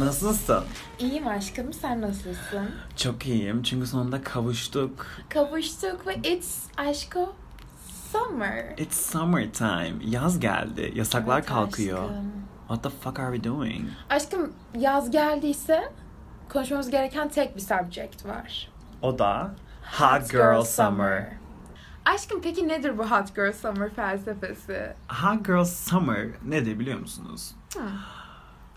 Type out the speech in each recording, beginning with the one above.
Nasılsın? İyiyim aşkım, sen nasılsın? Çok iyiyim çünkü sonunda kavuştuk. Kavuştuk ve it's aşko summer. It's summertime. Yaz geldi. Yasaklar Evet kalkıyor. Aşkım. What the fuck are we doing? aşkım yaz geldiyse konuşmamız gereken tek bir subject var. O da Hot Girl Summer. Aşkım peki nedir bu Hot Girl Summer felsefesi? Hot Girl Summer nedir biliyor musunuz?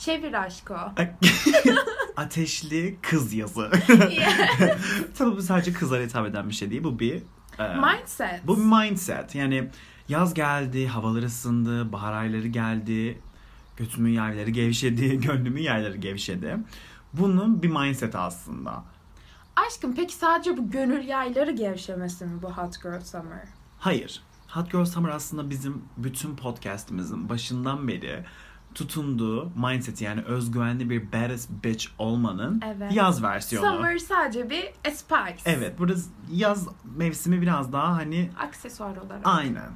Çevir aşko. Ateşli kız yazı. Tabii bu sadece kızlara hitap eden bir şey değil. Bu bir e, Mindset. Bu bir mindset. Yani yaz geldi, havalar ısındı, bahar ayları geldi. Götümün yerleri gevşedi, gönlümün yerleri gevşedi. Bunun bir mindset aslında. Aşkım peki sadece bu gönül yayları gevşemesi mi bu Hot Girl Summer? Hayır. Hot Girl Summer aslında bizim bütün podcastimizin başından beri tutunduğu mindset yani özgüvenli bir badass bitch olmanın Evet. yaz versiyonu. Summer sadece bir spice. Evet, burada yaz mevsimi biraz daha hani Aksesuar olarak. Aynen.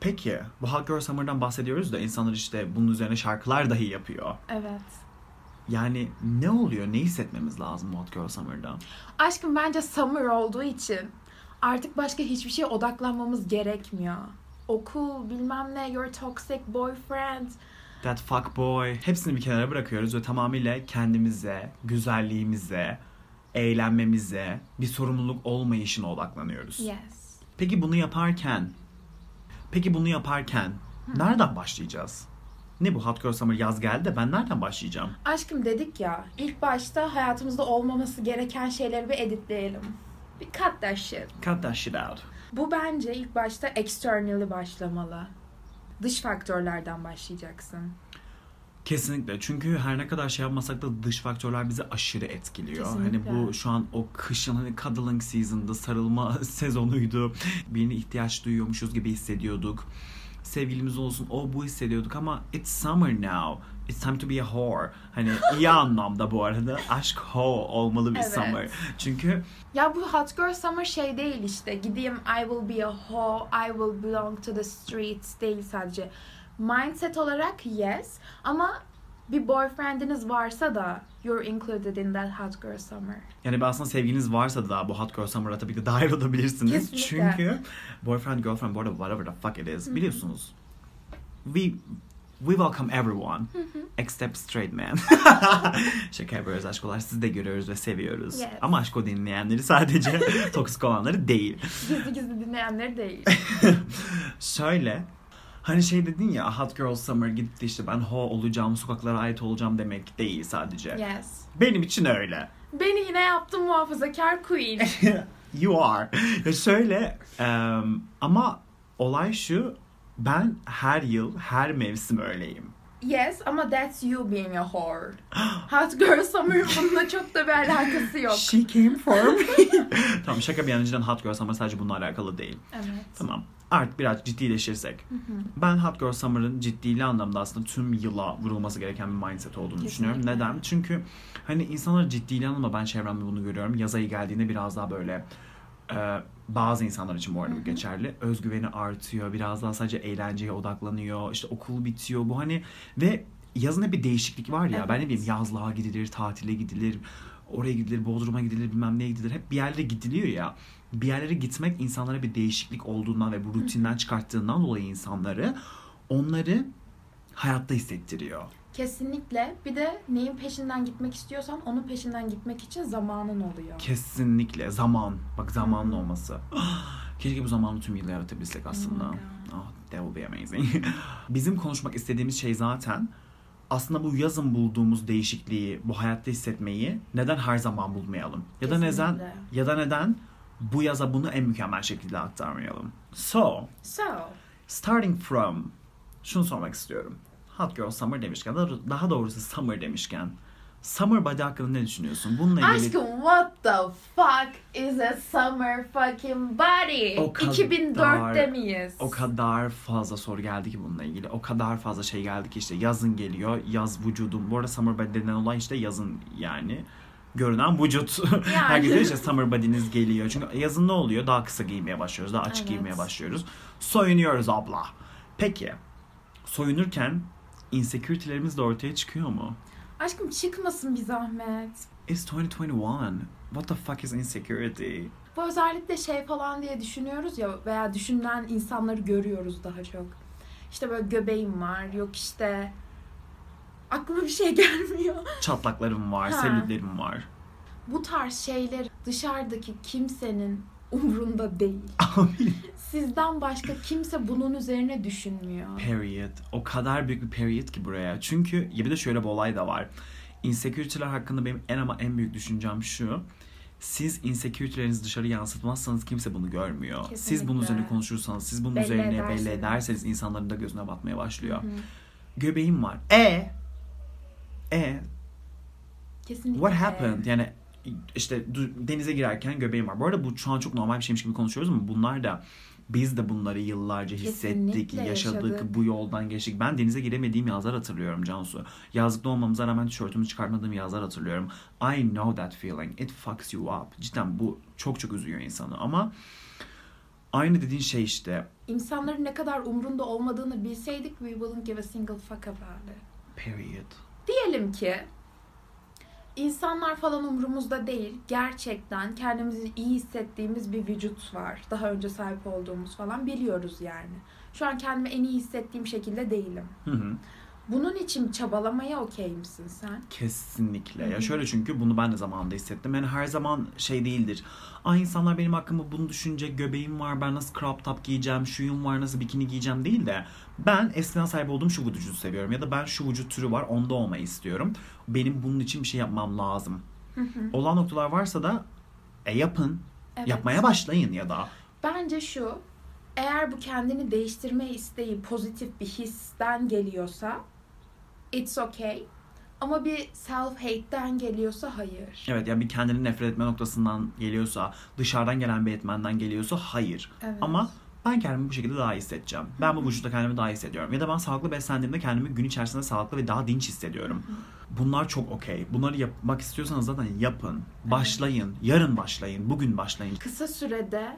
Peki bu Hot Girl Summer'dan bahsediyoruz da insanlar işte bunun üzerine şarkılar dahi yapıyor. Evet. Yani ne oluyor? Ne hissetmemiz lazım Hot Girl Summer'da? Aşkım bence summer olduğu için artık başka hiçbir şeye odaklanmamız gerekmiyor. Okul, bilmem ne, your toxic boyfriend. That fuck boy. Hepsini bir kenara bırakıyoruz ve tamamıyla kendimize, güzelliğimize, eğlenmemize, bir sorumluluk olmayışına odaklanıyoruz. Yes. Peki bunu yaparken, peki bunu yaparken nereden başlayacağız? Ne bu Hot Girl Summer yaz geldi de ben nereden başlayacağım? Aşkım dedik ya, ilk başta hayatımızda olmaması gereken şeyleri bir editleyelim. Bir cut that shit. Cut that shit out. Bu bence ilk başta externally başlamalı. Dış faktörlerden başlayacaksın. Kesinlikle. Çünkü her ne kadar şey yapmasak da dış faktörler bizi aşırı etkiliyor. Kesinlikle. Hani bu şu an o kışın hani cuddling season'da sarılma sezonuydu. Birine ihtiyaç duyuyormuşuz gibi hissediyorduk. Sevgilimiz olsun o bu hissediyorduk ama it's summer now. It's time to be a whore. Hani iyi anlamda bu arada aşk ho olmalı bir Evet. summer. Çünkü Ya bu Hot Girl Summer şey değil işte. Gideyim I will be a hoe, I will belong to the streets değil sadece. Mindset olarak yes ama bir boyfriendiniz varsa da you're included in that Hot Girl Summer. yani aslında sevgiliniz varsa da bu hot girl summer'a tabii ki dahil olabilirsiniz. Kesinlikle. Çünkü boyfriend girlfriend bu arada whatever the fuck it is biliyorsunuz. We we welcome everyone except straight men. Şaka yapıyoruz aşkolar. Sizi de görüyoruz ve seviyoruz. Yes. Ama aşko dinleyenleri sadece toksik olanları değil. Gizli gizli dinleyenleri değil. Şöyle Hani şey dedin ya Hot Girl Summer gitti işte ben ho olacağım, sokaklara ait olacağım demek değil sadece. yes. Benim için öyle. Beni yine yaptın muhafazakar queen. you are. Ya şöyle em, ama olay şu ben her yıl her mevsim öyleyim. yes ama that's you being a whore. Hot Girl Summer bununla çok da bir alakası yok. She came for me. tamam şaka bir yana cidden Hot Girl Summer sadece bununla alakalı değil. Evet. Tamam. Artık biraz ciddileşirsek. Ben Hot Girl Summer'ın ciddili anlamda aslında tüm yıla vurulması gereken bir mindset olduğunu düşünüyorum. Kesinlikle. Neden? Çünkü hani insanlar ciddili anlamda ben çevremde bunu görüyorum. Yaz ayı geldiğinde biraz daha böyle e, bazı insanlar için bu arada bu geçerli. Özgüveni artıyor. Biraz daha sadece eğlenceye odaklanıyor. İşte okul bitiyor. Bu hani ve yazın hep bir değişiklik var ya. Ben ne Evet. bileyim yazlığa gidilir, tatile gidilir. Oraya gidilir, Bodrum'a gidilir, bilmem neye gidilir. Hep bir yerlere gidiliyor ya. Bir yerlere gitmek insanlara bir değişiklik olduğundan ve bu rutinden çıkarttığından dolayı insanları onları hayatta hissettiriyor. Kesinlikle. Bir de neyin peşinden gitmek istiyorsan onun peşinden gitmek için zamanın oluyor. Kesinlikle zaman. Bak zamanın olması. Keşke bu zamanı tüm yıl yaratabilsek aslında. Oh Oh, that would be amazing. Bizim konuşmak istediğimiz şey zaten aslında bu yazın bulduğumuz değişikliği, bu hayatta hissetmeyi neden her zaman bulmayalım? Ya da neden Kesinlikle. ya da neden bu yaza bunu en mükemmel şekilde aktarmayalım? So, So, starting from şunu sormak istiyorum. Hot Girl Summer demişken, daha- doğrusu Summer demişken Summer Body hakkında ne düşünüyorsun? Bununla ilgili aşkım what the fuck is a summer fucking body? O kadar- 2004'te miyiz? o kadar fazla soru geldi ki bununla ilgili. O kadar fazla şey geldi ki işte yazın geliyor. Yaz vücudum. Bu arada summer body denilen olay işte yazın yani. Görünen vücut. Herkes diyor işte summer body'niz geliyor. Çünkü yazın ne oluyor? Daha kısa giymeye başlıyoruz. Daha açık Evet. giymeye başlıyoruz. Soyunuyoruz abla. Peki. Soyunurken insecurity'lerimiz de ortaya çıkıyor mu? Aşkım çıkmasın bir zahmet. It's 2021. What the fuck is insecurity? Bu özellikle şey falan diye düşünüyoruz ya veya düşünen insanları görüyoruz daha çok. İşte böyle göbeğim var, yok işte aklıma bir şey gelmiyor. Çatlaklarım var, selülitlerim var. Bu tarz şeyler dışarıdaki kimsenin umrunda değil. Amin. Sizden başka kimse bunun üzerine düşünmüyor. Period. O kadar büyük bir period ki buraya. Çünkü ya bir de şöyle bir olay da var. Insecurity'ler hakkında benim en ama en büyük düşüncem şu. Siz insecurity'lerinizi dışarı yansıtmazsanız kimse bunu görmüyor. Siz Kesinlikle. bunun üzerine konuşursanız, siz bunun Belli üzerine belli ederseniz. ederseniz insanların da gözüne batmaya başlıyor. Hı. Göbeğim var. E e Kesinlikle. what happened? Yani işte denize girerken göbeğim var. Bu arada bu şu an çok normal bir şeymiş gibi konuşuyoruz ama bunlar da biz de bunları yıllarca hissettik, Kesinlikle yaşadık, yaşadık. bu yoldan geçtik. Ben denize giremediğim yazlar hatırlıyorum Cansu. Yazlıkta olmamıza rağmen tişörtümü çıkartmadığım yazlar hatırlıyorum. I know that feeling. It fucks you up. Cidden bu çok çok üzüyor insanı ama aynı dediğin şey işte. İnsanların ne kadar umrunda olmadığını bilseydik we wouldn't give a single fuck about it. Period. Diyelim ki insanlar falan umrumuzda değil. Gerçekten kendimizi iyi hissettiğimiz bir vücut var. Daha önce sahip olduğumuz falan biliyoruz yani. Şu an kendimi en iyi hissettiğim şekilde değilim. Hı hı. Bunun için çabalamaya okey misin sen? Kesinlikle. Hı Ya şöyle çünkü bunu ben de zamanında hissettim. Yani her zaman şey değildir. Ay insanlar benim hakkımda bunu düşünecek. Göbeğim var. Ben nasıl crop top giyeceğim. Şuyum var. Nasıl bikini giyeceğim değil de. Ben eskiden sahip olduğum şu vücudu seviyorum. Ya da ben şu vücut türü var. Onda olmayı istiyorum. Benim bunun için bir şey yapmam lazım. Hı hı. Olan noktalar varsa da e yapın. Evet. Yapmaya başlayın ya da. Bence şu, eğer bu kendini değiştirme isteği pozitif bir histen geliyorsa it's okay. Ama bir self-hate'den geliyorsa hayır. Evet yani bir kendini nefret etme noktasından geliyorsa, dışarıdan gelen bir etmenden geliyorsa hayır. Evet. Ama ben kendimi bu şekilde daha iyi hissedeceğim. Ben bu vücutta kendimi daha iyi hissediyorum. Ya da ben sağlıklı beslendiğimde kendimi gün içerisinde sağlıklı ve daha dinç hissediyorum. Bunlar çok okey. Bunları yapmak istiyorsanız zaten yapın. Başlayın. Yarın başlayın. Bugün başlayın. Kısa sürede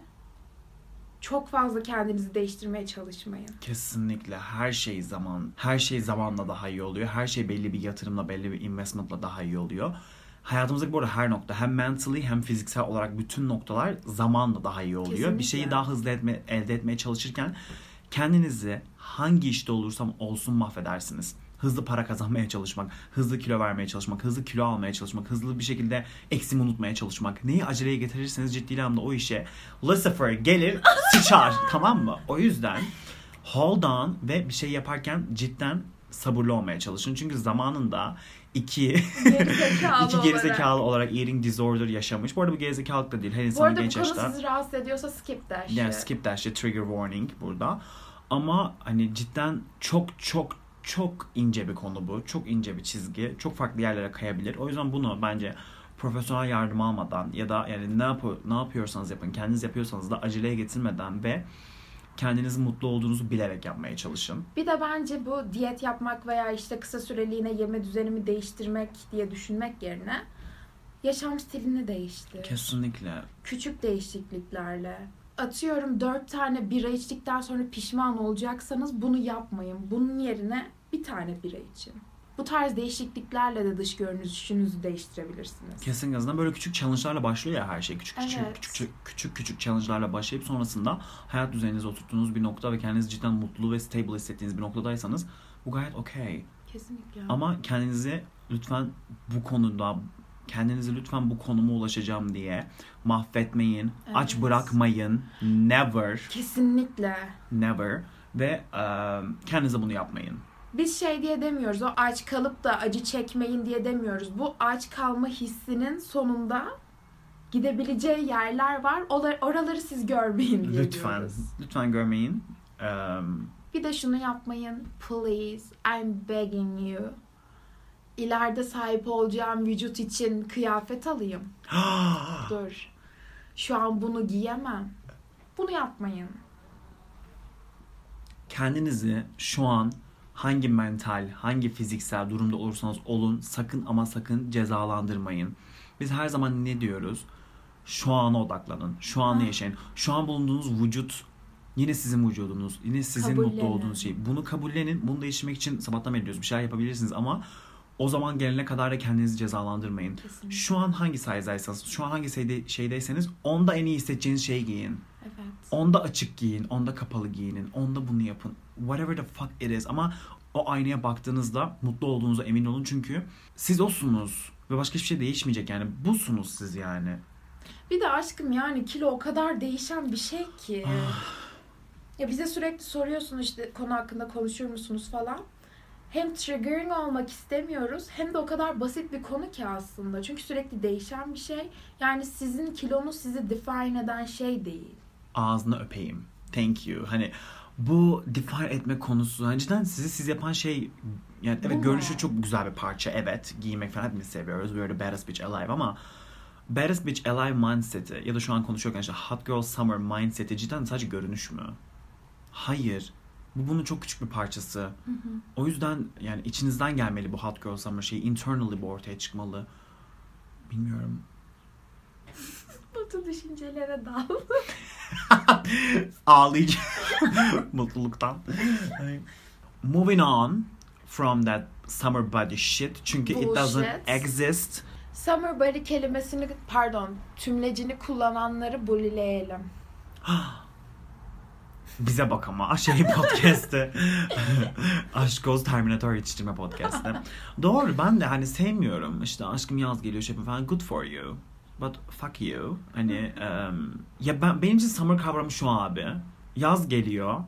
çok fazla kendinizi değiştirmeye çalışmayın. Kesinlikle her şey zaman, her şey zamanla daha iyi oluyor. Her şey belli bir yatırımla, belli bir investmentla daha iyi oluyor. Hayatımızdaki bu arada her nokta hem mentally hem fiziksel olarak bütün noktalar zamanla daha iyi oluyor. Kesinlikle. Bir şeyi daha hızlı etme, elde etmeye çalışırken kendinizi hangi işte olursam olsun mahvedersiniz. Hızlı para kazanmaya çalışmak, hızlı kilo vermeye çalışmak, hızlı kilo almaya çalışmak, hızlı bir şekilde eksimi unutmaya çalışmak. Neyi aceleye getirirseniz ciddi anlamda o işe Lucifer gelir sıçar tamam mı? O yüzden hold on ve bir şey yaparken cidden sabırlı olmaya çalışın. Çünkü zamanında iki Gerizekalı iki olarak. gerizekalı olarak eating disorder yaşamış. Bu arada bu gerizekalılık da değil. Her Bu insanın arada bu konu yaşta. sizi rahatsız ediyorsa skip shit. Yani skip shit, trigger warning burada. Ama hani cidden çok çok çok ince bir konu bu. Çok ince bir çizgi. Çok farklı yerlere kayabilir. O yüzden bunu bence profesyonel yardım almadan ya da yani ne yap ne yapıyorsanız yapın. Kendiniz yapıyorsanız da aceleye getirmeden ve kendiniz mutlu olduğunuzu bilerek yapmaya çalışın. Bir de bence bu diyet yapmak veya işte kısa süreliğine yeme düzenimi değiştirmek diye düşünmek yerine yaşam stilini değiştir. Kesinlikle. Küçük değişikliklerle. Atıyorum dört tane bira içtikten sonra pişman olacaksanız bunu yapmayın. Bunun yerine bir tane bira için. Bu tarz değişikliklerle de dış görünüşünüzü değiştirebilirsiniz. Kesin azından böyle küçük challenge'larla başlıyor ya her şey. Küçük küçük Evet. küçük küçük küçük küçük challenge'larla başlayıp sonrasında hayat düzeninize oturttuğunuz bir nokta ve kendinizi cidden mutlu ve stable hissettiğiniz bir noktadaysanız bu gayet okey. Kesinlikle. Ama kendinizi lütfen bu konuda kendinizi lütfen bu konuma ulaşacağım diye mahvetmeyin, aç Evet. bırakmayın. Never, Kesinlikle. never ve e, kendinize bunu yapmayın. Biz şey diye demiyoruz. O aç kalıp da acı çekmeyin diye demiyoruz. Bu aç kalma hissinin sonunda gidebileceği yerler var. Oraları siz görmeyin diye Lütfen, diyoruz. lütfen görmeyin. E, Bir de şunu yapmayın. Please, I'm begging you. İleride sahip olacağım vücut için kıyafet alayım. Dur. Şu an bunu giyemem. Bunu yapmayın. kendinizi şu an hangi mental, hangi fiziksel durumda olursanız olun sakın ama sakın cezalandırmayın. Biz her zaman ne diyoruz? Şu ana odaklanın. Şu anı yaşayın. Şu an bulunduğunuz vücut yine sizin vücudunuz. Yine sizin mutlu olduğunuz şey. Bunu kabullenin. Bunu değiştirmek için sabahtan beri diyoruz. Bir şeyler yapabilirsiniz ama O zaman gelene kadar da kendinizi cezalandırmayın. Kesinlikle. Şu an hangi size'daysanız, şu an hangi şeyde, şeydeyseniz onda en iyi hissedeceğiniz şeyi giyin. Evet. Onda açık giyin, onda kapalı giyinin, onda bunu yapın. Whatever the fuck it is. Ama o aynaya baktığınızda mutlu olduğunuza emin olun çünkü siz osunuz. Ve başka hiçbir şey değişmeyecek yani. Busunuz siz yani. Bir de aşkım yani kilo o kadar değişen bir şey ki. ya bize sürekli soruyorsun işte konu hakkında konuşur musunuz falan. Hem triggering olmak istemiyoruz hem de o kadar basit bir konu ki aslında. Çünkü sürekli değişen bir şey. Yani sizin kilonuz sizi define eden şey değil. Ağzını öpeyim. Thank you. Hani bu define etme konusu hani cidden sizi siz yapan şey yani evet görünüşü çok güzel bir parça evet giymek falan hepimiz seviyoruz we are the baddest bitch alive ama baddest bitch alive mindset'i ya da şu an konuşuyorken işte hot girl summer mindset'i cidden sadece görünüş mü? Hayır. Bu bunun çok küçük bir parçası. O yüzden yani içinizden gelmeli bu hot girl summer şeyi. Internally bu ortaya çıkmalı. Bilmiyorum. Kötü düşüncelere dal. Ağlayacağım. Mutluluktan. Moving on from that summer body shit. Çünkü it doesn't Bullshit. exist. Summer body kelimesini pardon tümlecini kullananları bulileyelim. Bize bak ama şey podcast'te. Aşk Oz Terminator yetiştirme podcast'te. Doğru ben de hani sevmiyorum. İşte aşkım yaz geliyor şey falan. Good for you. But fuck you. Hani um, ya ben benim için summer kavramı şu abi. Yaz geliyor.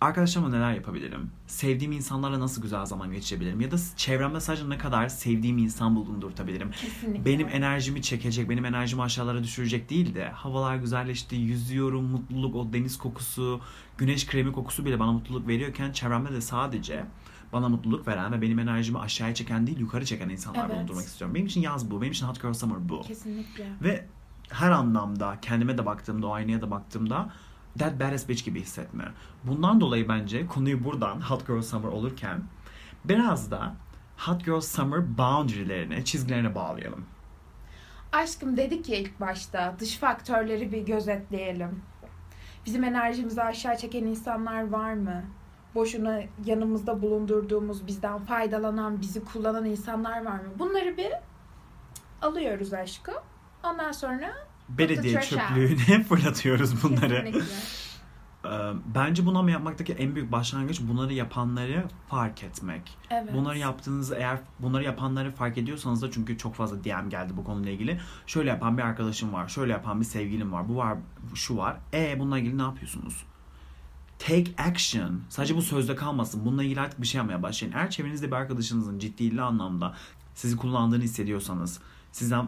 Arkadaşlarımla neler yapabilirim? Sevdiğim insanlarla nasıl güzel zaman geçirebilirim? Ya da çevremde sadece ne kadar sevdiğim insan bulundurtabilirim? Kesinlikle. benim enerjimi çekecek, benim enerjimi aşağılara düşürecek değil de havalar güzelleşti, yüzüyorum, mutluluk, o deniz kokusu, güneş kremi kokusu bile bana mutluluk veriyorken çevremde de sadece bana mutluluk veren ve benim enerjimi aşağıya çeken değil yukarı çeken insanlar Evet. bulundurmak istiyorum. Benim için yaz bu, benim için Hot Girl Summer bu. Kesinlikle. Ve her anlamda kendime de baktığımda, o aynaya da baktığımda that badass bitch gibi hissetme. Bundan dolayı bence konuyu buradan Hot Girl Summer olurken biraz da Hot Girl Summer boundary'lerine, çizgilerine bağlayalım. Aşkım dedik ya ilk başta dış faktörleri bir gözetleyelim. Bizim enerjimizi aşağı çeken insanlar var mı? Boşuna yanımızda bulundurduğumuz, bizden faydalanan, bizi kullanan insanlar var mı? Bunları bir alıyoruz aşkım. Ondan sonra belediye çöplüğüne fırlatıyoruz bunları. Bence bunu ama yapmaktaki en büyük başlangıç bunları yapanları fark etmek. Evet. Bunları yaptığınızda eğer bunları yapanları fark ediyorsanız da çünkü çok fazla DM geldi bu konuyla ilgili. Şöyle yapan bir arkadaşım var, şöyle yapan bir sevgilim var, bu var, şu var. E bununla ilgili ne yapıyorsunuz? Take action. Sadece bu sözde kalmasın. Bununla ilgili artık bir şey yapmaya başlayın. Eğer çevrenizde bir arkadaşınızın ciddili anlamda sizi kullandığını hissediyorsanız, sizden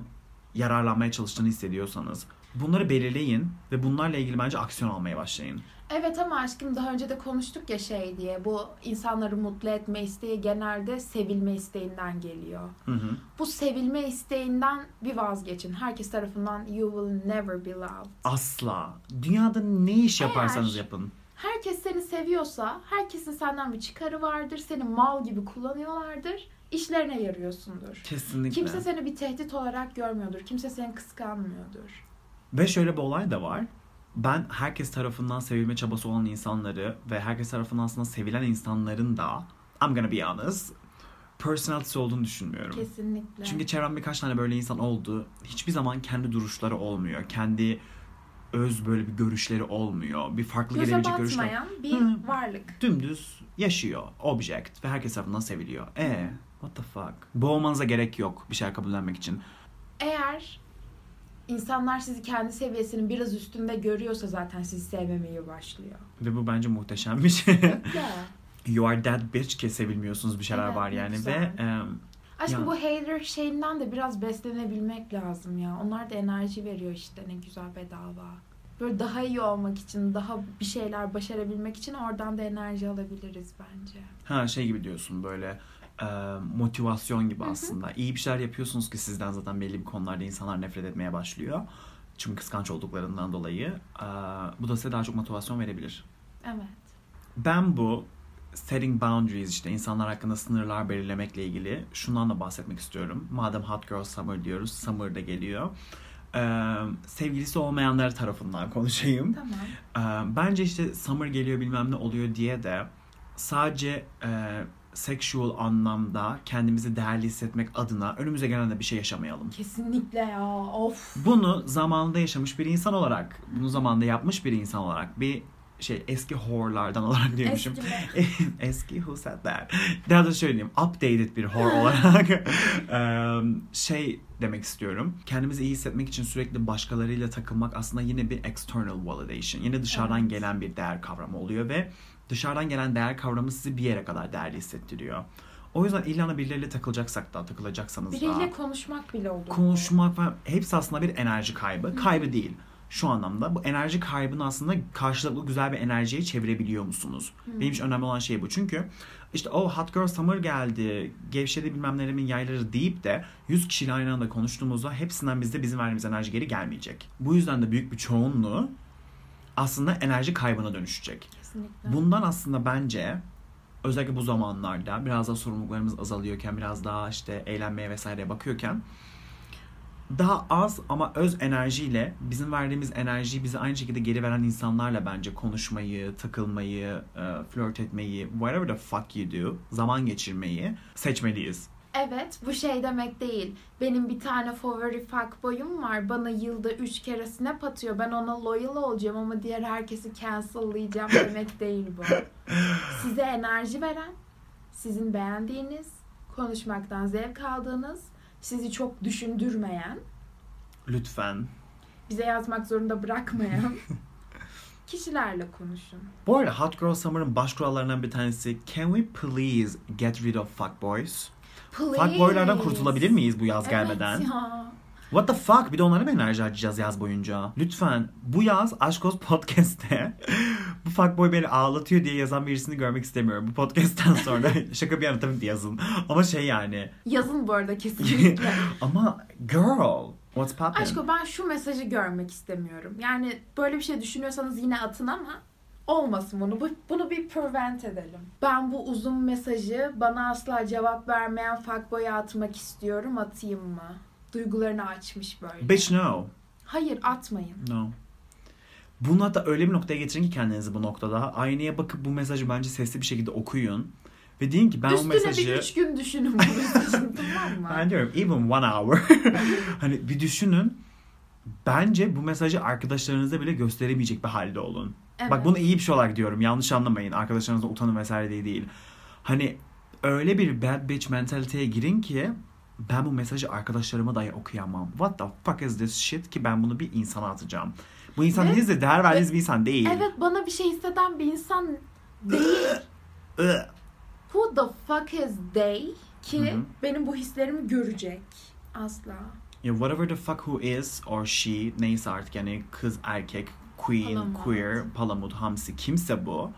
yararlanmaya çalıştığını hissediyorsanız bunları belirleyin ve bunlarla ilgili bence aksiyon almaya başlayın. Evet ama aşkım daha önce de konuştuk ya şey diye. Bu insanları mutlu etme isteği genelde sevilme isteğinden geliyor. Hı hı. Bu sevilme isteğinden bir vazgeçin. Herkes tarafından you will never be loved. Asla. Dünyada ne iş Eğer- yaparsanız yapın. Herkes seni seviyorsa, herkesin senden bir çıkarı vardır, seni mal gibi kullanıyorlardır, işlerine yarıyorsundur. Kesinlikle. Kimse seni bir tehdit olarak görmüyordur, kimse seni kıskanmıyordur. Ve şöyle bir olay da var. Ben herkes tarafından sevilme çabası olan insanları ve herkes tarafından aslında sevilen insanların da I'm gonna be honest personality olduğunu düşünmüyorum. Kesinlikle. Çünkü çevremde birkaç tane böyle insan oldu. Hiçbir zaman kendi duruşları olmuyor. Kendi öz böyle bir görüşleri olmuyor. Bir farklı Göze gelebilecek görüşler. bir Hı. varlık. Dümdüz yaşıyor. Object ve herkes tarafından seviliyor. E what the fuck? Boğmanıza gerek yok bir şey kabullenmek için. Eğer insanlar sizi kendi seviyesinin biraz üstünde görüyorsa zaten sizi sevmemeye başlıyor. Ve bu bence muhteşem bir şey. You are that bitch ki sevilmiyorsunuz bir şeyler Evet, var yani güzel. ve em, Aşkım Ya. bu hater şeyinden de biraz beslenebilmek lazım ya. Onlar da enerji veriyor işte ne güzel bedava. Böyle daha iyi olmak için, daha bir şeyler başarabilmek için oradan da enerji alabiliriz bence. ha şey gibi diyorsun böyle e, motivasyon gibi Hı hı. aslında. İyi bir şeyler yapıyorsunuz ki sizden zaten belli bir konularda insanlar nefret etmeye başlıyor. Çünkü kıskanç olduklarından dolayı. E, bu da size daha çok motivasyon verebilir. Evet. Ben bu setting boundaries işte insanlar hakkında sınırlar belirlemekle ilgili şundan da bahsetmek istiyorum. Madem Hot Girl Summer diyoruz, Summer da geliyor. Ee, sevgilisi olmayanlar tarafından konuşayım. Tamam. Ee, bence işte Summer geliyor bilmem ne oluyor diye de sadece e, sexual anlamda kendimizi değerli hissetmek adına önümüze gelen de bir şey yaşamayalım. Kesinlikle ya. Of. Bunu zamanında yaşamış bir insan olarak, bunu zamanında yapmış bir insan olarak bir şey eski whore'lardan olarak diyormuşum. Eski eski who said that? Daha da şöyle diyeyim. Updated bir whore olarak şey demek istiyorum. Kendimizi iyi hissetmek için sürekli başkalarıyla takılmak aslında yine bir external validation. Yine dışarıdan Evet. gelen bir değer kavramı oluyor ve dışarıdan gelen değer kavramı sizi bir yere kadar değerli hissettiriyor. O yüzden illa birileriyle takılacaksak da takılacaksanız da Biriyle konuşmak bile olur. konuşmak falan hepsi aslında bir enerji kaybı. Kaybı değil. Şu anlamda bu enerji kaybını aslında karşılıklı güzel bir enerjiye çevirebiliyor musunuz? Benim için önemli olan şey bu. Çünkü işte o Hot Girl Summer geldi, gevşedi bilmem nelerimin yayları deyip de 100 kişiyle aynı anda konuştuğumuzda hepsinden bizde bizim verdiğimiz enerji geri gelmeyecek. Bu yüzden de büyük bir çoğunluğu aslında enerji kaybına dönüşecek. Kesinlikle. Bundan aslında bence özellikle bu zamanlarda biraz daha sorumluluklarımız azalıyorken biraz daha işte eğlenmeye vesaireye bakıyorken daha az ama öz enerjiyle bizim verdiğimiz enerjiyi bize aynı şekilde geri veren insanlarla bence konuşmayı, takılmayı, e, flört etmeyi, whatever the fuck you do, zaman geçirmeyi seçmeliyiz. Evet bu şey demek değil. Benim bir tane favori fuckboy'um var. Bana yılda üç kere snap atıyor. Ben ona loyal olacağım ama diğer herkesi cancel'layacağım demek değil bu. Size enerji veren, sizin beğendiğiniz, konuşmaktan zevk aldığınız, sizi çok düşündürmeyen, Lütfen. bize yazmak zorunda bırakmayan kişilerle konuşun. Bu arada Hot Girl Summer'ın baş kurallarından bir tanesi Can we please get rid of fuckboys? Please. Fuckboylardan kurtulabilir miyiz bu yaz Evet gelmeden? ya. What the fuck? Bir de onlara mı enerji harcayacağız yaz boyunca? Lütfen bu yaz Aşk Olsun Podcast'te bu fuckboy beni ağlatıyor diye yazan birisini görmek istemiyorum. Bu podcast'ten sonra şaka bir yana tabii yazın. Ama şey yani. Yazın bu arada kesinlikle. Ama girl, what's poppin'? Aşko ben şu mesajı görmek istemiyorum. Yani böyle bir şey düşünüyorsanız yine atın ama olmasın bunu. Bu, bunu bir prevent edelim. Ben bu uzun mesajı bana asla cevap vermeyen fuckboy'a atmak istiyorum. Atayım mı? Duygularını açmış böyle. Bitch no. Hayır atmayın. No. Bunu hatta öyle bir noktaya getirin ki kendinizi bu noktada. Aynaya bakıp bu mesajı bence sesli bir şekilde okuyun. Ve deyin ki ben Üstüne mesajı... bir üç gün düşünün bu mesajı tamam mı? Ben diyorum even one hour. hani bir düşünün. Bence bu mesajı arkadaşlarınıza bile gösteremeyecek bir halde olun. Evet. Bak bunu iyi bir şey olarak diyorum. Yanlış anlamayın. Arkadaşlarınızla utanın vesaire diye değil. Hani öyle bir bad bitch mentaliteye girin ki ben bu mesajı arkadaşlarıma dahi okuyamam. What the fuck is this shit ki ben bunu bir insana atacağım. Bu insan Ve- değilse değer verdiğiniz bir insan değil. Evet bana bir şey hisseden bir insan değil. Who the fuck is they ki Hı hı. benim bu hislerimi görecek? Asla. Ya whatever the fuck who is or she neyse artık yani kız erkek queen Palamut. queer palamut hamsi kimse bu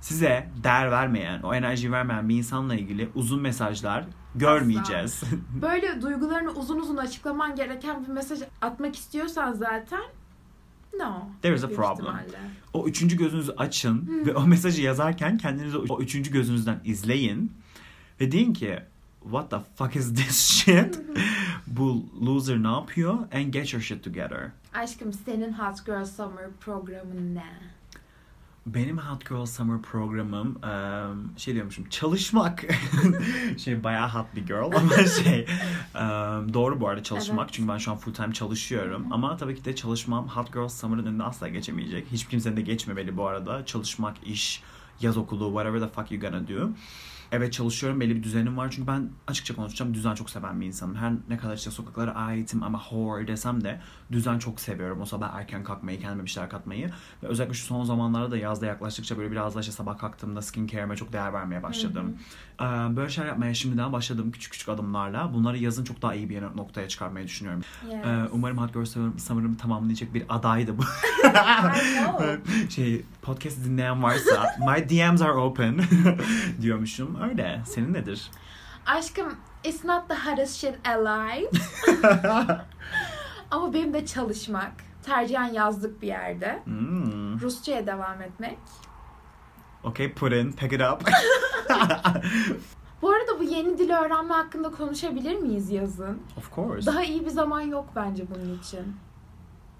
size değer vermeyen o enerjiyi vermeyen bir insanla ilgili uzun mesajlar görmeyeceğiz. Böyle duygularını uzun uzun açıklaman gereken bir mesaj atmak istiyorsan zaten no. There is a problem. ihtimalle. o üçüncü gözünüzü açın ve o mesajı yazarken kendinizi o üçüncü gözünüzden izleyin ve deyin ki what the fuck is this shit? bu loser ne yapıyor? And get your shit together. Aşkım senin Hot Girl Summer programın ne? Benim Hot Girl Summer programım şey diyormuşum çalışmak. Şey bayağı hot bir girl ama şey doğru bu arada çalışmak. Evet. çünkü ben şu an full time çalışıyorum. Ama tabii ki de çalışmam Hot Girl Summer'ın önüne asla geçemeyecek. Hiçbir kimsenin de geçmemeli bu arada. Çalışmak iş yaz okulu whatever the fuck you gonna do Evet çalışıyorum belli bir düzenim var çünkü ben açıkça konuşacağım düzen çok seven bir insanım. Her ne kadar işte sokaklara aitim ama whore desem de düzen çok seviyorum. O sabah erken kalkmayı, kendime bir şeyler katmayı. Ve özellikle şu son zamanlarda da yazda yaklaştıkça böyle biraz daha işte sabah kalktığımda skincare'ime çok değer vermeye başladım. Ee, Böyle şeyler yapmaya şimdiden başladım küçük küçük adımlarla. Bunları yazın çok daha iyi bir noktaya çıkarmayı düşünüyorum. Yes. Ee, Umarım Hot Girl Summer'ımı tamamlayacak bir adaydı bu. Şey podcast dinleyen varsa my DMs are open diyormuşum. Öyle. Senin nedir? Aşkım it's not the hottest shit alive. Ama benim de çalışmak. Tercihen yazlık bir yerde. Hmm. Rusça'ya devam etmek. Okay, put in, pick it up. Bu arada bu yeni dili öğrenme hakkında konuşabilir miyiz yazın? of course. Daha iyi bir zaman yok bence bunun için.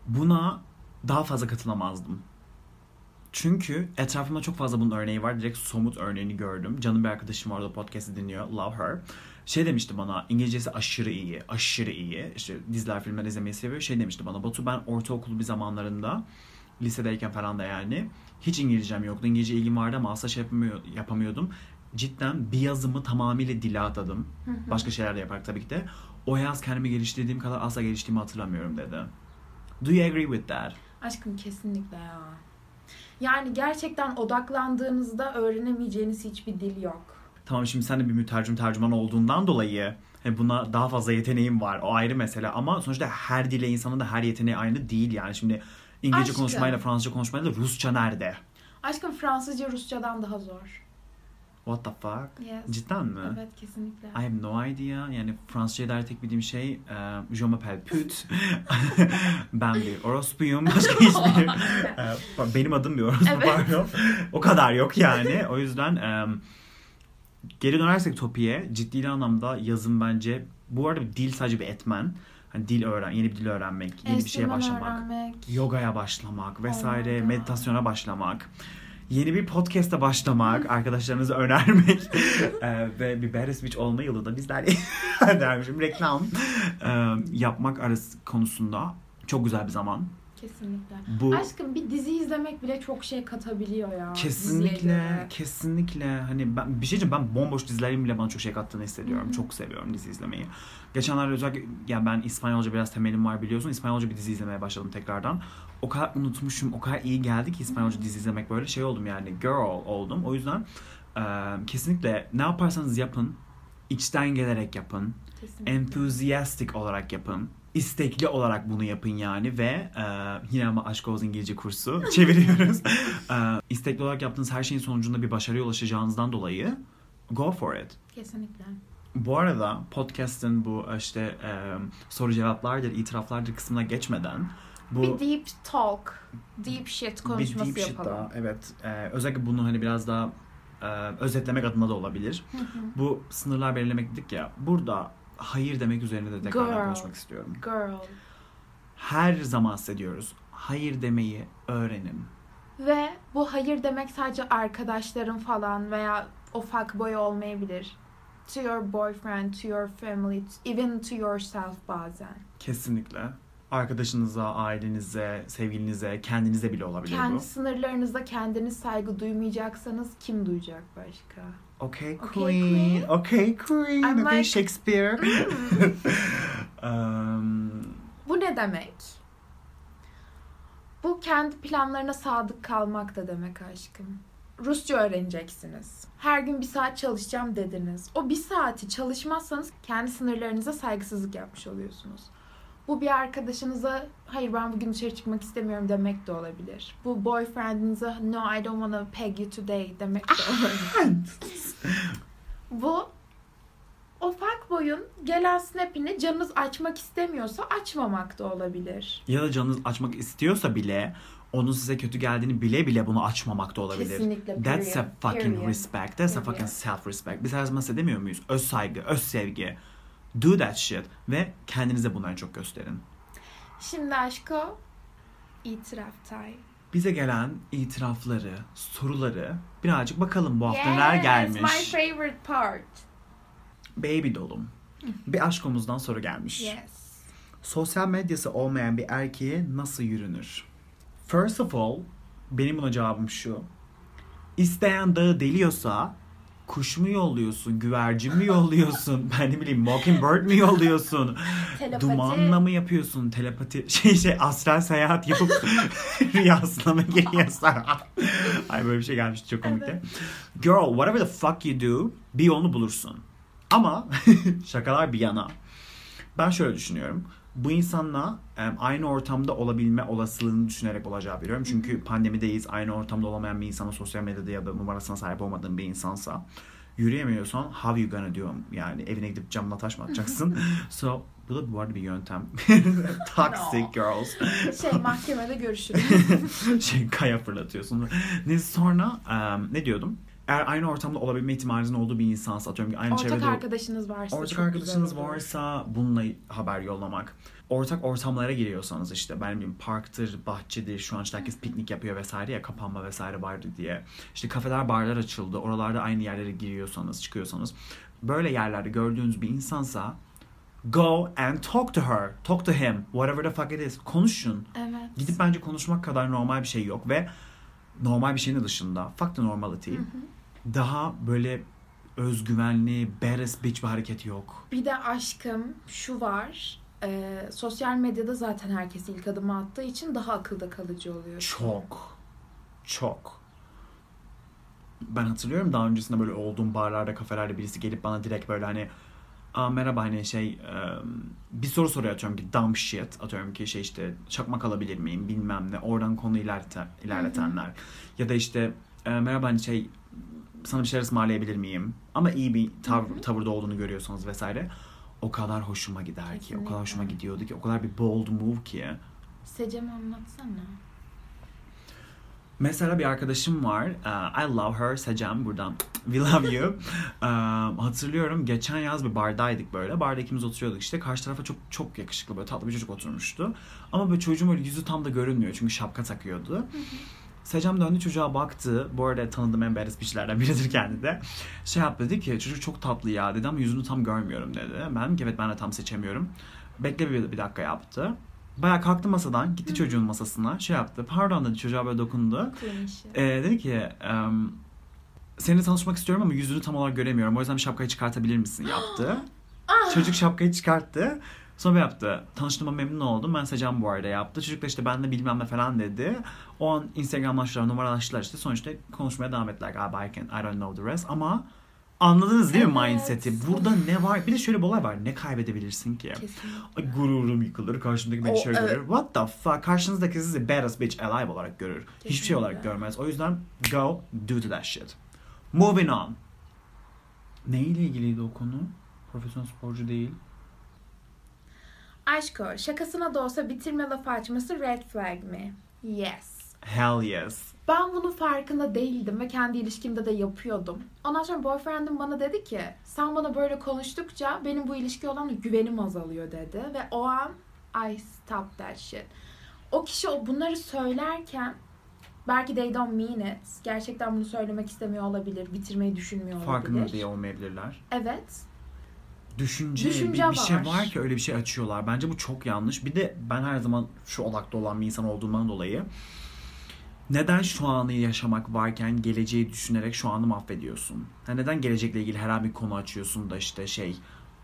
Buna daha fazla katılamazdım. Çünkü etrafımda çok fazla bunun örneği var. Direkt somut örneğini gördüm. Canım bir arkadaşım orada podcast'i dinliyor. Love her. Şey demişti bana İngilizcesi aşırı iyi. Aşırı iyi. İşte diziler filmler izlemeyi seviyor. Şey demişti bana Batu ben ortaokul bir zamanlarında lisedeyken falan da yani hiç İngilizcem yoktu. İngilizce ilgim vardı ama asla şey yapamıyor, yapamıyordum. Cidden bir yazımı tamamıyla dile atadım. Başka şeyler de yaparak tabii ki de. O yaz kendimi geliştirdiğim kadar asla geliştiğimi hatırlamıyorum dedi. Do you agree with that? Aşkım kesinlikle ya. Yani gerçekten odaklandığınızda öğrenemeyeceğiniz hiçbir dil yok. Tamam şimdi sen de bir mütercim tercüman olduğundan dolayı buna daha fazla yeteneğim var. O ayrı mesele ama sonuçta her dile insanın da her yeteneği aynı değil yani. Şimdi İngilizce Aşkım. konuşmayla Fransızca konuşmayla Rusça nerede? Aşkım Fransızca Rusçadan daha zor. What the fuck? Yes. Cidden mi? Evet kesinlikle. I have no idea. Yani Fransızca'ya dair tek bildiğim şey e, Je m'appelle pute. ben bir orospuyum. Başka hiçbir... e, benim adım bir orospu Evet. pardon. O kadar yok yani. O yüzden e, geri dönersek Topi'ye ciddi anlamda yazım bence bu arada bir dil sadece bir etmen. Hani dil öğren, yeni bir dil öğrenmek, yeni bir şeye Enstrüman başlamak, öğrenmek. yogaya başlamak vesaire, God. meditasyona başlamak. Yeni bir podcast'a başlamak, arkadaşlarınıza önermek e, ve bir Better Speech olma yılı da bizler dermişim reklam e, yapmak arası konusunda çok güzel bir zaman. Kesinlikle. Bu Aşkım bir dizi izlemek bile çok şey katabiliyor ya. kesinlikle kesinlikle hani ben bir şey diyeceğim ben bomboş dizilerin bile bana çok şey kattığını hissediyorum. Hı hı. Çok seviyorum dizi izlemeyi. Geçenlerde özellikle ya ben İspanyolca biraz temelim var biliyorsun. İspanyolca bir dizi izlemeye başladım tekrardan. O kadar unutmuşum, o kadar iyi geldi ki İspanyolca dizi izlemek böyle şey oldum yani girl oldum. O yüzden e, kesinlikle ne yaparsanız yapın, içten gelerek yapın, enthusiastic olarak yapın. İstekli olarak bunu yapın yani ve e, yine ama Aşk Oğuz İngilizce kursu çeviriyoruz. e, istekli olarak yaptığınız her şeyin sonucunda bir başarıya ulaşacağınızdan dolayı go for it. Kesinlikle. Bu arada podcast'ın bu işte e, soru cevaplardır, itiraflardır kısmına geçmeden bu Bir deep talk, deep shit konuşması bir deep shit yapalım. daha, evet. E, özellikle bunu hani biraz daha e, özetlemek adına da olabilir. Hı hı. Bu sınırlar belirlemek dedik ya. Burada hayır demek üzerine de tekrardan Girl. konuşmak istiyorum. Girl. Her zaman hissediyoruz. Hayır demeyi öğrenin. Ve bu hayır demek sadece arkadaşların falan veya o fuckboy olmayabilir. To your boyfriend, to your family, even to yourself bazen. Kesinlikle. Arkadaşınıza, ailenize, sevgilinize, kendinize bile olabilir Kendi bu. sınırlarınızda kendiniz saygı duymayacaksanız kim duyacak başka? Okay, queen. Okay, queen. I'm okay, like- Shakespeare. um, Bu ne demek? Bu kendi planlarına sadık kalmak da demek aşkım. Rusça öğreneceksiniz. Her gün bir saat çalışacağım dediniz. O bir saati çalışmazsanız kendi sınırlarınıza saygısızlık yapmış oluyorsunuz. Bu bir arkadaşınıza hayır ben bugün dışarı çıkmak istemiyorum demek de olabilir. Bu boyfriendinize no I don't wanna peg you today demek de olabilir. Bu o fuckboy'un gelen snap'ini canınız açmak istemiyorsa açmamak da olabilir. ya da canınız açmak istiyorsa bile onun size kötü geldiğini bile bile bunu açmamak da olabilir. Kesinlikle. That's a period, fucking period. respect. That's a Period. fucking self respect. Biz her zaman size demiyor muyuz? Öz saygı, öz sevgi. Do that shit. Ve kendinize bunları çok gösterin. Şimdi aşko itiraf time. Bize gelen itirafları, soruları birazcık bakalım bu hafta neler Yes, gelmiş. my favorite part. Baby dolum. Bir aşkomuzdan soru gelmiş. Yes. Sosyal medyası olmayan bir erkeğe nasıl yürünür? First of all, benim buna cevabım şu. İsteyen dağı deliyorsa kuş mu yolluyorsun, güvercin mi yolluyorsun, ben ne bileyim mockingbird mi yolluyorsun, Telepati. dumanla mı yapıyorsun, telepati, şey şey astral seyahat yapıp rüyasına mı giriyorsa. Ay böyle bir şey gelmişti çok komikti. Evet. Girl, whatever the fuck you do, bir yolunu bulursun. Ama şakalar bir yana. Ben şöyle düşünüyorum. Bu insanla aynı ortamda olabilme olasılığını düşünerek olacağı veriyorum. Çünkü pandemideyiz. Aynı ortamda olamayan bir insana sosyal medyada ya da numarasına sahip olmadığın bir insansa yürüyemiyorsan how you gonna do yani evine gidip camla taş mı atacaksın? so bu da bu arada bir yöntem. Toxic No. girls. Şey mahkemede görüşürüz. şey kaya fırlatıyorsun. Neyse sonra em, ne diyordum? Eğer aynı ortamda olabilme ihtimalinizin olduğu bir insansa atıyorum ki aynı Ortak çevrede arkadaşınız varsa ortak arkadaşınız varsa bununla haber yollamak. ortak ortamlara giriyorsanız işte ben bileyim parktır, bahçedir, şu an işte herkes piknik yapıyor vesaire ya kapanma vesaire vardı diye. İşte kafeler, barlar açıldı. Oralarda aynı yerlere giriyorsanız, çıkıyorsanız böyle yerlerde gördüğünüz bir insansa go and talk to her, talk to him, whatever the fuck it is. Konuşun. Evet. Gidip bence konuşmak kadar normal bir şey yok ve normal bir şeyin dışında fuck the normality. Daha böyle özgüvenli, badass bitch bir hareket yok. Bir de aşkım şu var. e, sosyal medyada zaten herkes ilk adımı attığı için daha akılda kalıcı oluyor. Çok. Çok. Ben hatırlıyorum daha öncesinde böyle olduğum barlarda, kafelerde birisi gelip bana direkt böyle hani Aa, merhaba hani şey e, bir soru soruyor atıyorum ki dumb shit. Atıyorum ki şey işte çakmak alabilir miyim? Bilmem ne. Oradan konu ilerleten, ilerletenler. Ya da işte e, merhaba hani şey sana bir şeyler ısmarlayabilir miyim? Ama iyi bir tav- tavırda olduğunu görüyorsanız vesaire o kadar hoşuma gider ki o Kesinlikle. kadar hoşuma gidiyordu ki o kadar bir bold move ki. Secem anlatsana. Mesela bir arkadaşım var. Uh, I love her. Secem buradan. We love you. Um, hatırlıyorum geçen yaz bir bardaydık böyle. Barda ikimiz oturuyorduk işte. Karşı tarafa çok çok yakışıklı böyle tatlı bir çocuk oturmuştu. Ama böyle çocuğun böyle yüzü tam da görünmüyor. Çünkü şapka takıyordu. Secem döndü çocuğa baktı. Bu arada tanıdığım en badass bitchlerden biridir kendi de. Şey yaptı dedi ki çocuk çok tatlı ya dedi ama yüzünü tam görmüyorum dedi. Ben ki evet ben de tam seçemiyorum. Bekle bir, bir dakika yaptı. Bayağı kalktı masadan gitti çocuğun masasına şey yaptı. Pardon dedi çocuğa böyle dokundu. Ee, dedi ki em, seninle tanışmak istiyorum ama yüzünü tam olarak göremiyorum. O yüzden bir şapkayı çıkartabilir misin yaptı. Çocuk şapkayı çıkarttı. Sonra yaptı. Tanıştığıma memnun oldum. Ben Secam bu arada yaptı. Çocuk da işte ben de bilmem ne falan dedi. O an Instagram'laştılar, numaralaştılar işte. Sonuçta konuşmaya devam ettiler galiba. I, can, I don't know the rest. Ama anladınız değil mi Evet. mindseti? Burada ne var? Bir de şöyle bir olay var. Ne kaybedebilirsin ki? Kesinlikle. Ay, gururum yıkılır. Karşımdaki beni şöyle görür. What the fuck? Karşınızdaki sizi badass bitch alive olarak görür. Hiçbir şey Kesinlikle. olarak görmez. O yüzden go do to that shit. Moving on. Neyle ilgiliydi o konu? Profesyonel sporcu değil. Aşko, şakasına da olsa bitirme lafı açması red flag mi? Yes. Hell yes. Ben bunun farkında değildim ve kendi ilişkimde de yapıyordum. Ondan sonra boyfriendim bana dedi ki sen bana böyle konuştukça benim bu ilişki olan güvenim azalıyor dedi. Ve o an I stopped that shit. O kişi o bunları söylerken belki they don't mean it. Gerçekten bunu söylemek istemiyor olabilir. Bitirmeyi düşünmüyor olabilir. Farkında diye olmayabilirler. Evet. Düşünce, Düşünce bir, bir şey var. var ki öyle bir şey açıyorlar. Bence bu çok yanlış. Bir de ben her zaman şu odakta olan bir insan olduğumdan dolayı neden şu anı yaşamak varken geleceği düşünerek şu anı mahvediyorsun? Ha, neden gelecekle ilgili her bir konu açıyorsun da işte şey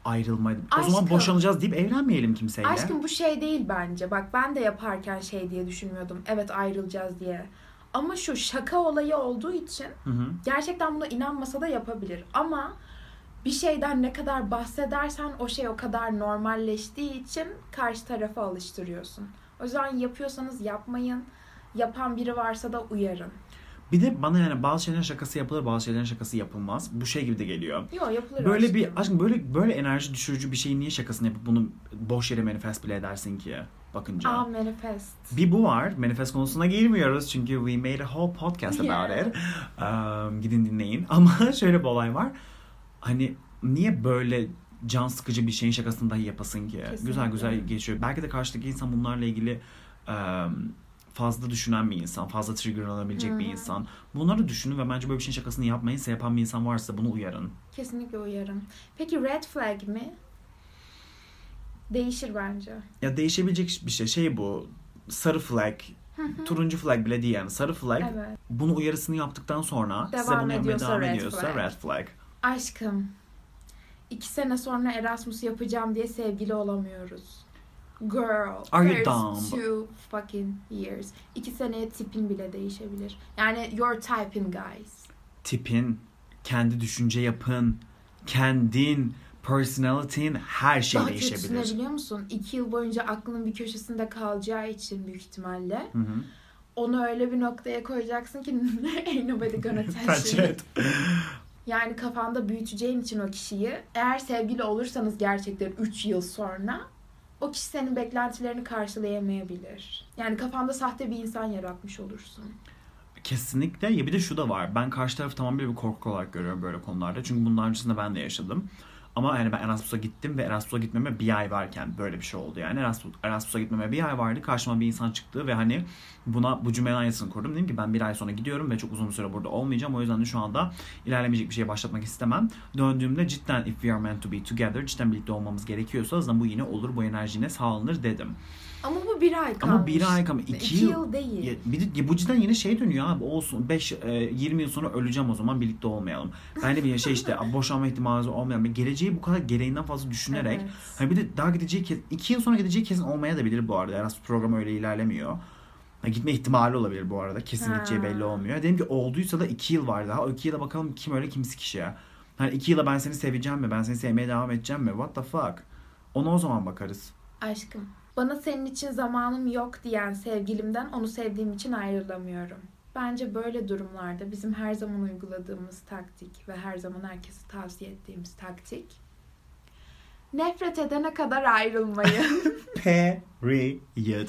ayrılma. O zaman boşanacağız deyip evlenmeyelim kimseyle. Aşkım bu şey değil bence. Bak ben de yaparken şey diye düşünmüyordum. Evet ayrılacağız diye. Ama şu şaka olayı olduğu için Hı hı. gerçekten buna inanmasa da yapabilir. Ama bir şeyden ne kadar bahsedersen o şey o kadar normalleştiği için karşı tarafa alıştırıyorsun. O yüzden yapıyorsanız yapmayın. Yapan biri varsa da uyarın. Bir de bana yani bazı şeylerin şakası yapılır, bazı şeylerin şakası yapılmaz. Bu şey gibi de geliyor. Yok yapılır Böyle aşkım. bir aşkım böyle böyle enerji düşürücü bir şeyin niye şakasını yapıp bunu boş yere manifest bile edersin ki bakınca. Aa manifest. Bir bu var. Manifest konusuna girmiyoruz çünkü we made a whole podcast Yeah. about it. Um, gidin dinleyin. Ama şöyle bir olay var. Hani niye böyle can sıkıcı bir şeyin şakasını dahi yapasın ki? Kesinlikle. Güzel güzel geçiyor. Belki de karşıdaki insan bunlarla ilgili um, fazla düşünen bir insan, fazla triggerlanabilecek bir Hı. insan. Bunları düşünün ve bence böyle bir şeyin şakasını yapmayın. Size yapan bir insan varsa bunu uyarın. Kesinlikle uyarın. Peki red flag mi? Değişir bence. Ya değişebilecek bir şey. Şey bu. Sarı flag, turuncu flag bile değil yani. Sarı flag. Evet. Bunu uyarısını yaptıktan sonra size Devam bunu yapmaya ediyorsa devam red ediyorsa flag. red flag. Aşkım. iki sene sonra Erasmus yapacağım diye sevgili olamıyoruz. Girl. Are you dumb? two fucking years. İki seneye tipin bile değişebilir. Yani your typing guys. Tipin, kendi düşünce yapın, kendin, personality'in her şey Daha değişebilir. biliyor musun? İki yıl boyunca aklının bir köşesinde kalacağı için büyük ihtimalle. Hı hı. Onu öyle bir noktaya koyacaksın ki ain't nobody gonna touch it. Yani kafanda büyüteceğin için o kişiyi eğer sevgili olursanız gerçekten 3 yıl sonra o kişi senin beklentilerini karşılayamayabilir. Yani kafanda sahte bir insan yaratmış olursun. Kesinlikle. Ya bir de şu da var. Ben karşı tarafı tamamıyla bir korku olarak görüyorum böyle konularda. Çünkü bundan öncesinde ben de yaşadım. Ama yani ben Erasmus'a gittim ve Erasmus'a gitmeme bir ay varken böyle bir şey oldu yani. Erasmus, Erasmus'a gitmeme bir ay vardı. Karşıma bir insan çıktı ve hani buna bu cümlenin aynısını kurdum. Dedim ki ben bir ay sonra gidiyorum ve çok uzun süre burada olmayacağım. O yüzden de şu anda ilerlemeyecek bir şeye başlatmak istemem. Döndüğümde cidden if we are meant to be together, cidden birlikte olmamız gerekiyorsa o zaman bu yine olur, bu enerji yine sağlanır dedim. Ama bu bir ay kalmış. Ama bir ay kalmış. iki, İki yıl, yıl değil. Ya, bir de, ya bu cidden yine şey dönüyor abi olsun 5 20 yıl sonra öleceğim o zaman birlikte olmayalım. Ben de bir şey işte boşanma ihtimali olmayan bir geleceği bu kadar gereğinden fazla düşünerek Evet. hani bir de daha gideceği kez 2 yıl sonra gideceği kesin olmaya da bilir bu arada. Erasmus programı öyle ilerlemiyor. Ha, gitme ihtimali olabilir bu arada. Kesin gideceği belli olmuyor. Dedim ki olduysa da 2 yıl var daha. O 2 yıla bakalım kim öyle kimsi kişiye. Hani 2 yıla ben seni seveceğim mi? Ben seni sevmeye devam edeceğim mi? What the fuck? Ona o zaman bakarız. Aşkım, bana senin için zamanım yok diyen sevgilimden onu sevdiğim için ayrılamıyorum. Bence böyle durumlarda bizim her zaman uyguladığımız taktik ve her zaman herkese tavsiye ettiğimiz taktik nefret edene kadar ayrılmayın. Period.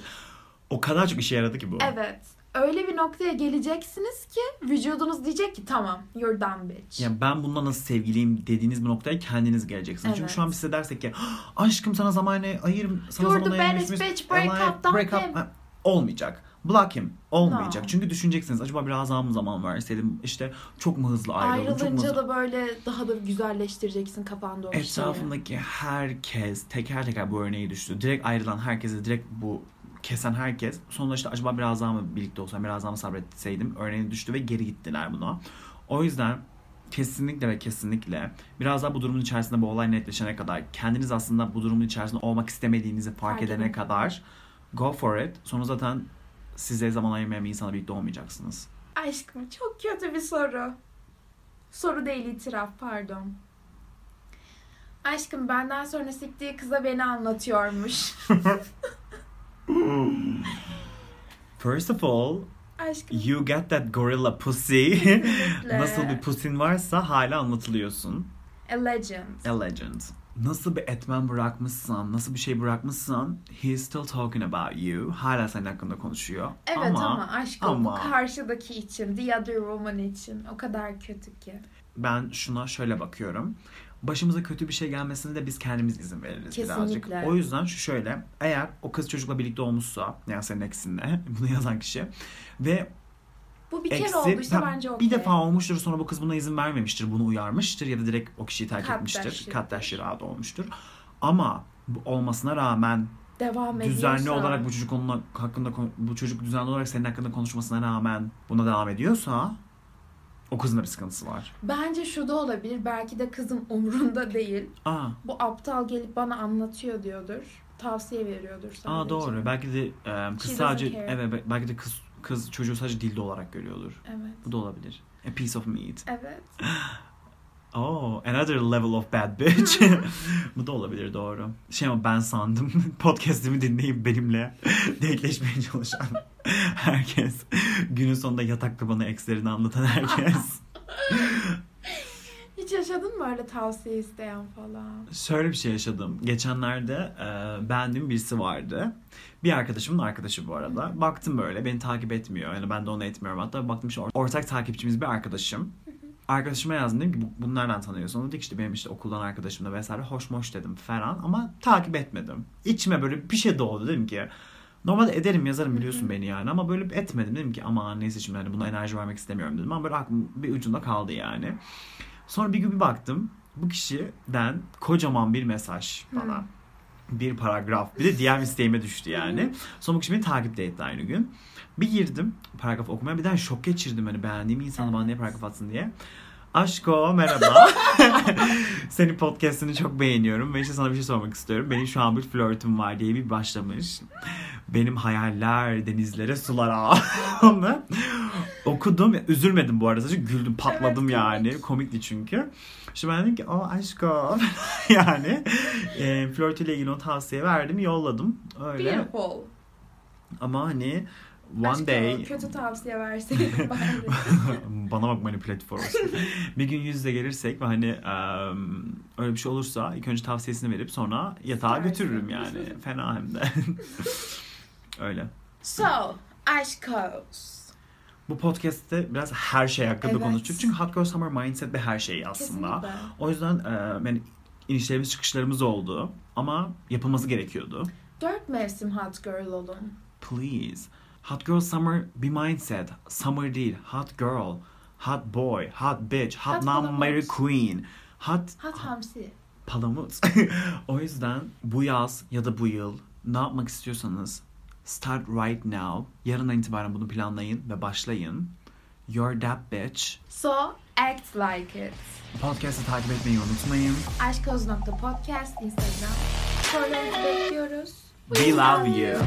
O kadar çok işe yaradı ki bu. evet. Öyle bir noktaya geleceksiniz ki vücudunuz diyecek ki tamam you're done bitch. Ya ben bununla nasıl sevgiliyim dediğiniz bir noktaya kendiniz geleceksiniz. Çünkü Evet. şu an biz size dersek ki "Ah, aşkım sana zaman ayır sana You're zaman the baddest bitch, break Olay- up, break up." Olmayacak. Block him. Olmayacak. No. Çünkü düşüneceksiniz acaba biraz daha mı zaman verseydim işte çok mu hızlı ayrıldım çok mu Ayrılınca hızlı... da böyle daha da güzelleştireceksin kafanda o şeyi. Etrafındaki herkes teker teker bu örneği düştü. Direkt ayrılan herkese direkt bu kesen herkes sonunda işte acaba biraz daha mı birlikte olsam biraz daha mı sabretseydim örneği düştü ve geri gittiler buna. O yüzden kesinlikle ve kesinlikle biraz daha bu durumun içerisinde bu olay netleşene kadar kendiniz aslında bu durumun içerisinde olmak istemediğinizi fark Fark edene kadar go for it. Sonra zaten size zaman ayırmayan bir insanla birlikte olmayacaksınız. Aşkım çok kötü bir soru. Soru değil itiraf pardon. Aşkım benden sonra siktiği kıza beni anlatıyormuş. First of all, Aşkım you get that gorilla pussy. Nasıl bir pussin varsa hala anlatılıyorsun. a legend. A legend. Nasıl bir etmen bırakmışsan, nasıl bir şey bırakmışsan he is still talking about you. Hala senin hakkında konuşuyor. Evet ama, aşkım ama- bu karşıdaki için, the other woman için o kadar kötü ki. ben şuna şöyle bakıyorum. Başımıza kötü bir şey gelmesine de biz kendimiz izin veririz birazcık. Kesinlikle. O yüzden şu şöyle. Eğer o kız çocukla birlikte olmuşsa, yani senin eksinle, bunu yazan kişi ve Bu bir kere eksi olduysa ha, bence okey. bir defa olmuştur sonra bu kız buna izin vermemiştir, bunu uyarmıştır ya da direkt o kişiyi terk Cut etmiştir. that shit. Kat that out olmuştur. Ama bu olmasına rağmen devam ediyorsa. düzenli olarak bu çocuk onunla hakkında bu çocuk düzenli olarak senin hakkında konuşmasına rağmen buna devam ediyorsa o kızın da bir sıkıntısı var. Bence şu da olabilir. Belki de kızın umrunda değil. Aa, Bu aptal gelip bana anlatıyor diyordur. Tavsiye veriyordur sadece. aa doğru. Belki de e, kız She sadece evet belki de kız kız çocuğu sadece dilde olarak görüyordur. Evet. Bu da olabilir. A piece of meat. Evet. Oh, another level of bad bitch. Bu da olabilir doğru. Şey ama ben sandım podcast'imi dinleyip benimle denkleşmeye çalışan herkes. Günün sonunda yatakta bana ekslerini anlatan herkes. Yaşadın mı öyle tavsiye isteyen falan? Şöyle bir şey yaşadım. Geçenlerde e, beğendiğim birisi vardı. Bir arkadaşımın arkadaşı bu arada. Baktım böyle beni takip etmiyor. Yani ben de onu etmiyorum. Hatta baktım işte or- ortak takipçimiz bir arkadaşım. Arkadaşıma yazdım dedim ki "Bu- bunu nereden tanıyorsun? Dedi ki işte benim işte okuldan arkadaşım da vesaire hoş moş dedim falan ama takip etmedim. İçime böyle bir şey doğdu dedim ki Normalde ederim yazarım biliyorsun beni yani ama böyle etmedim dedim ki ama neyse şimdi hani buna enerji vermek istemiyorum dedim ama böyle aklım bir ucunda kaldı yani. Sonra bir gün bir baktım bu kişiden kocaman bir mesaj bana. Bir paragraf. Bir de diğer isteğime düştü yani. Sonra bu kişi beni takip de etti aynı gün. Bir girdim paragraf okumaya. Bir daha şok geçirdim hani beğendiğim insanı bana niye paragraf atsın diye. Aşko merhaba. Senin podcastini çok beğeniyorum ve işte sana bir şey sormak istiyorum. Benim şu an bir flörtüm var diye bir başlamış. Benim hayaller denizlere sulara. Onu okudum. Üzülmedim bu arada. Sadece güldüm patladım Evet, yani. Komikti çünkü. İşte ben dedim ki o aşko yani e, flörtüyle ilgili o tavsiye verdim yolladım. Öyle. Beautiful. Ama hani one Aşkım, day Kötü tavsiye verseydin bana bak manipülatif olsun. bir gün yüz yüze gelirsek ve hani em, öyle bir şey olursa ilk önce tavsiyesini verip sonra yatağa İstersin. götürürüm yani. Fena hem de. öyle. so, aşkos. Bu podcast'te biraz her şey hakkında Evet. konuştuk. Çünkü Hot Girl Summer Mindset ve her şey aslında. Kesinlikle. O yüzden e, yani inişlerimiz çıkışlarımız oldu. Ama yapılması gerekiyordu. Dört mevsim hot girl olun. Please. Hot girl summer bir mindset. Summer değil. Hot girl. Hot boy. Hot bitch. Hot, Hot non-Mary palamut. queen. Hot Hot hamsi. palamut. o yüzden bu yaz ya da bu yıl ne yapmak istiyorsanız start right now. Yarından itibaren bunu planlayın ve başlayın. You're that bitch. So, act like it. Podcast'ı takip etmeyi unutmayın. Aşkoz.podcast Instagram. Sorularınızı bekliyoruz. We love you.